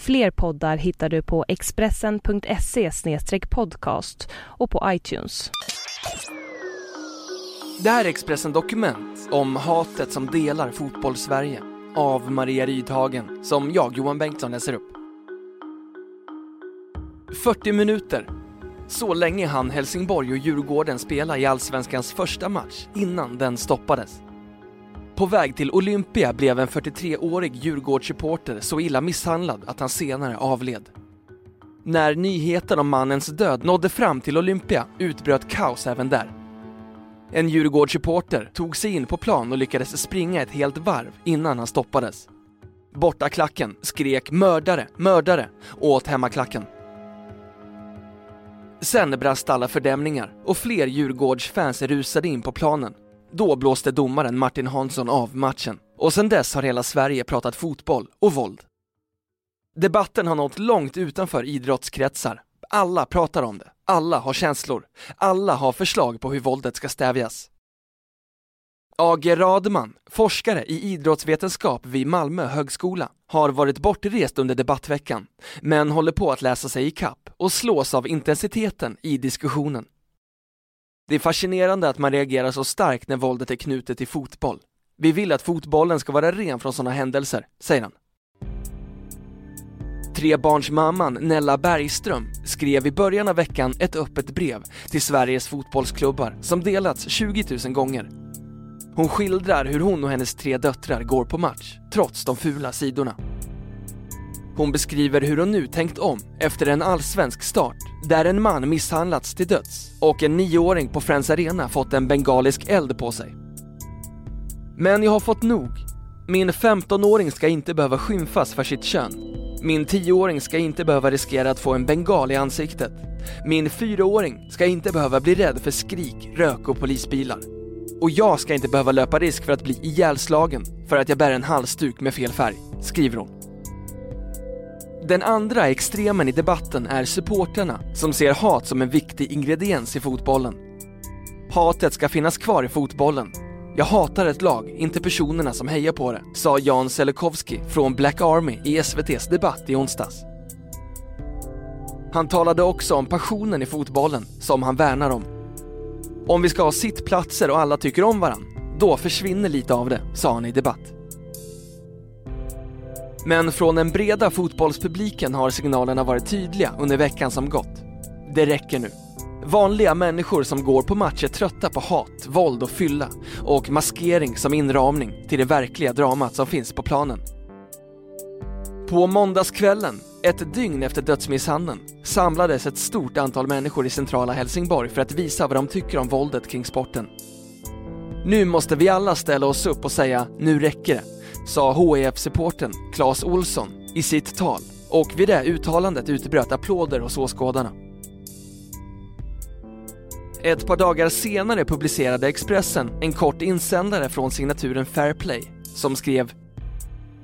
Fler poddar hittar du på expressen.se podcast och på iTunes. Det här är Expressen Dokument om hatet som delar fotbollssverige av Maria Rydhagen som jag, Johan Bengtsson, läser upp. 40 minuter. Så länge hann Helsingborg och Djurgården spela i Allsvenskans första match innan den stoppades. På väg till Olympia blev en 43-årig Djurgårdssupporter så illa misshandlad att han senare avled. När nyheten om mannens död nådde fram till Olympia utbröt kaos även där. En Djurgårdssupporter tog sig in på plan och lyckades springa ett helt varv innan han stoppades. Bortaklacken skrek mördare, mördare åt hemmaklacken. Sen brast alla fördämningar och fler Djurgårdsfans rusade in på planen. Då blåste domaren Martin Hansson av matchen och sen dess har hela Sverige pratat fotboll och våld. Debatten har nått långt utanför idrottskretsar. Alla pratar om det, alla har känslor, alla har förslag på hur våldet ska stävjas. AG Radman, forskare i idrottsvetenskap vid Malmö högskola, har varit bortrest under debattveckan, men håller på att läsa sig i kapp och slås av intensiteten i diskussionen. Det är fascinerande att man reagerar så starkt när våldet är knutet till fotboll. Vi vill att fotbollen ska vara ren från sådana händelser, säger han. Trebarnsmamman Nella Bergström skrev i början av veckan ett öppet brev till Sveriges fotbollsklubbar som delats 20 000 gånger. Hon skildrar hur hon och hennes tre döttrar går på match, trots de fula sidorna. Hon beskriver hur hon nu tänkt om efter en allsvensk start där en man misshandlats till döds och en nioåring på Friends Arena fått en bengalisk eld på sig. Men jag har fått nog. Min 15-åring ska inte behöva skymfas för sitt kön. Min 10-åring ska inte behöva riskera att få en bengal i ansiktet. Min 4-åring ska inte behöva bli rädd för skrik, rök och polisbilar. Och jag ska inte behöva löpa risk för att bli ihjälslagen för att jag bär en halsduk med fel färg, skriver hon. Den andra extremen i debatten är supporterna som ser hat som en viktig ingrediens i fotbollen. Hatet ska finnas kvar i fotbollen. Jag hatar ett lag, inte personerna som hejar på det, sa Jan Selekowski från Black Army i SVTs debatt i onsdags. Han talade också om passionen i fotbollen, som han värnar om. Om vi ska ha sittplatser och alla tycker om varandra, då försvinner lite av det, sa han i debatt. Men från den breda fotbollspubliken har signalerna varit tydliga under veckan som gått. Det räcker nu. Vanliga människor som går på match är trötta på hat, våld och fylla och maskering som inramning till det verkliga dramat som finns på planen. På måndagskvällen, ett dygn efter dödsmisshandeln, samlades ett stort antal människor i centrala Helsingborg för att visa vad de tycker om våldet kring sporten. Nu måste vi alla ställa oss upp och säga nu räcker det sa HIF-supporten Claes Olsson i sitt tal och vid det uttalandet utbröt applåder hos åskådarna. Ett par dagar senare publicerade Expressen en kort insändare från signaturen Fairplay som skrev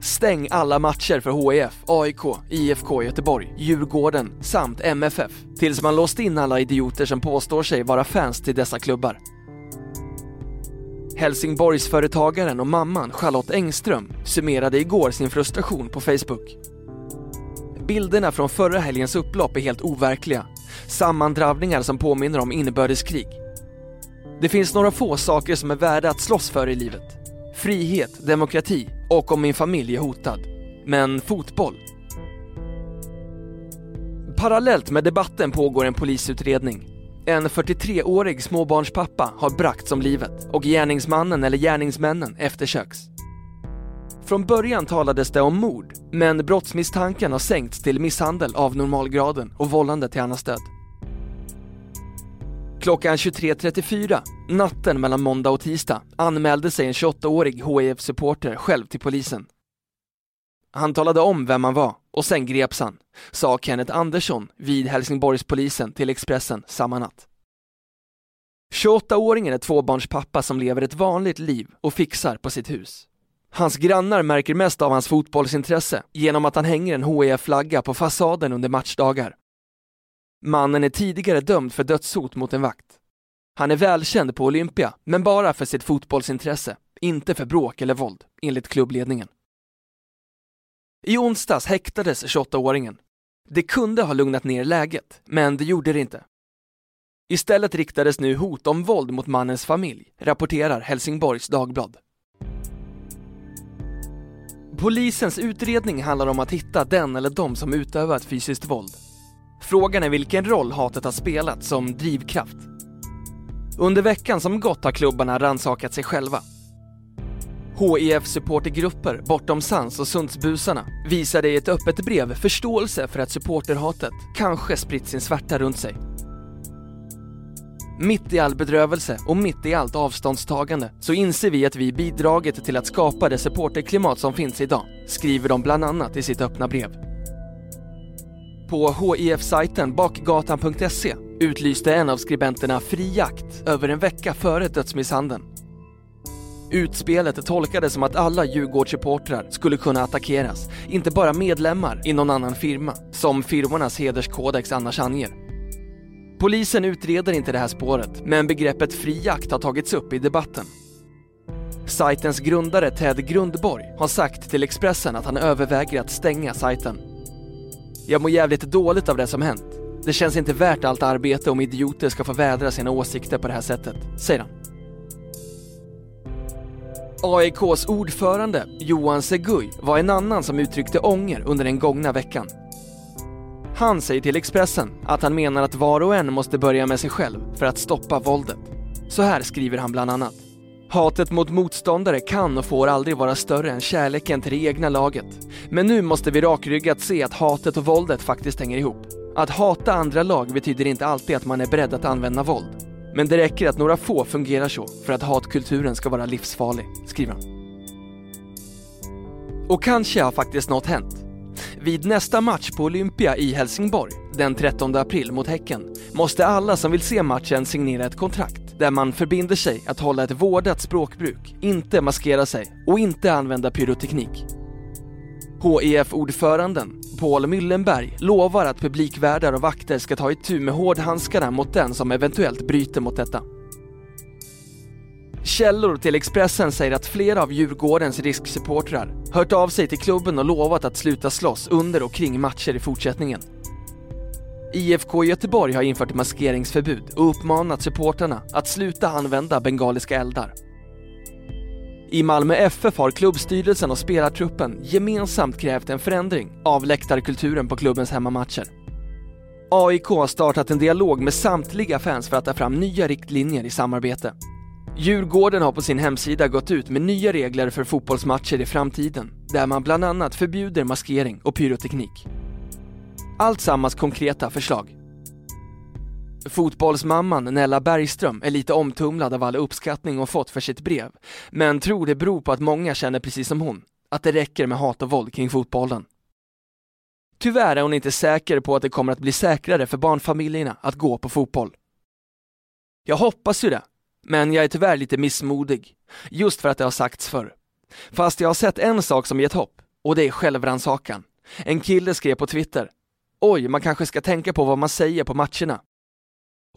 Stäng alla matcher för HIF, AIK, IFK Göteborg, Djurgården samt MFF tills man låst in alla idioter som påstår sig vara fans till dessa klubbar. Helsingborgsföretagaren och mamman Charlotte Engström summerade igår sin frustration på Facebook. Bilderna från förra helgens upplopp är helt overkliga. Sammandravningar som påminner om inbördeskrig. Det finns några få saker som är värda att slåss för i livet. Frihet, demokrati och om min familj är hotad. Men fotboll? Parallellt med debatten pågår en polisutredning en 43-årig småbarnspappa har bragts som livet och gärningsmannen eller gärningsmännen eftersöks. Från början talades det om mord, men brottsmisstanken har sänkts till misshandel av normalgraden och vållande till annans död. Klockan 23.34, natten mellan måndag och tisdag, anmälde sig en 28-årig HIF-supporter själv till polisen. Han talade om vem han var och sen greps han, sa Kenneth Andersson vid Helsingborgspolisen till Expressen samma natt. 28-åringen är tvåbarnspappa som lever ett vanligt liv och fixar på sitt hus. Hans grannar märker mest av hans fotbollsintresse genom att han hänger en HIF-flagga på fasaden under matchdagar. Mannen är tidigare dömd för dödshot mot en vakt. Han är välkänd på Olympia, men bara för sitt fotbollsintresse, inte för bråk eller våld, enligt klubbledningen. I onsdags häktades 28-åringen. Det kunde ha lugnat ner läget, men det gjorde det inte. Istället riktades nu hot om våld mot mannens familj, rapporterar Helsingborgs Dagblad. Polisens utredning handlar om att hitta den eller de som utövat fysiskt våld. Frågan är vilken roll hatet har spelat som drivkraft. Under veckan som gått har klubbarna rannsakat sig själva. HIF-supportergrupper bortom Sans och Sundsbusarna visade i ett öppet brev förståelse för att supporterhatet kanske spritt sin svärta runt sig. Mitt i all bedrövelse och mitt i allt avståndstagande så inser vi att vi bidragit till att skapa det supporterklimat som finns idag, skriver de bland annat i sitt öppna brev. På HIF-sajten bakgatan.se utlyste en av skribenterna fri jakt över en vecka före dödsmisshandeln. Utspelet tolkades som att alla Djurgårdssupportrar skulle kunna attackeras, inte bara medlemmar i någon annan firma, som firmornas hederskodex annars anger. Polisen utreder inte det här spåret, men begreppet fri jakt har tagits upp i debatten. Sajtens grundare Ted Grundborg har sagt till Expressen att han överväger att stänga sajten. Jag mår jävligt dåligt av det som hänt. Det känns inte värt allt arbete om idioter ska få vädra sina åsikter på det här sättet, säger han. AIKs ordförande Johan Seguy var en annan som uttryckte ånger under den gångna veckan. Han säger till Expressen att han menar att var och en måste börja med sig själv för att stoppa våldet. Så här skriver han bland annat. Hatet mot motståndare kan och får aldrig vara större än kärleken till det egna laget. Men nu måste vi rakryggat se att hatet och våldet faktiskt hänger ihop. Att hata andra lag betyder inte alltid att man är beredd att använda våld. Men det räcker att några få fungerar så för att hatkulturen ska vara livsfarlig, skriver han. Och kanske har faktiskt något hänt. Vid nästa match på Olympia i Helsingborg, den 13 april mot Häcken, måste alla som vill se matchen signera ett kontrakt där man förbinder sig att hålla ett vårdat språkbruk, inte maskera sig och inte använda pyroteknik. HIF-ordföranden Paul Müllenberg lovar att publikvärdar och vakter ska ta itu med hårdhandskarna mot den som eventuellt bryter mot detta. Källor till Expressen säger att flera av Djurgårdens risksupportrar hört av sig till klubben och lovat att sluta slåss under och kring matcher i fortsättningen. IFK Göteborg har infört maskeringsförbud och uppmanat supportrarna att sluta använda bengaliska eldar. I Malmö FF har klubbstyrelsen och spelartruppen gemensamt krävt en förändring av läktarkulturen på klubbens hemmamatcher. AIK har startat en dialog med samtliga fans för att ta fram nya riktlinjer i samarbete. Djurgården har på sin hemsida gått ut med nya regler för fotbollsmatcher i framtiden, där man bland annat förbjuder maskering och pyroteknik. Allt sammans konkreta förslag. Fotbollsmamman Nella Bergström är lite omtumlad av all uppskattning hon fått för sitt brev, men tror det beror på att många känner precis som hon, att det räcker med hat och våld kring fotbollen. Tyvärr är hon inte säker på att det kommer att bli säkrare för barnfamiljerna att gå på fotboll. Jag hoppas ju det, men jag är tyvärr lite missmodig, just för att det har sagts förr. Fast jag har sett en sak som gett hopp, och det är självrannsakan. En kille skrev på Twitter, oj, man kanske ska tänka på vad man säger på matcherna.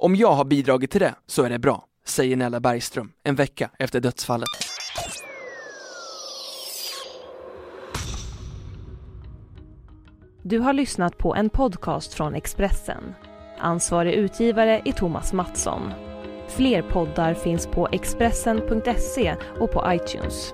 Om jag har bidragit till det så är det bra, säger Nella Bergström en vecka efter dödsfallet. Du har lyssnat på en podcast från Expressen. Ansvarig utgivare är Thomas Mattsson. Fler poddar finns på Expressen.se och på iTunes.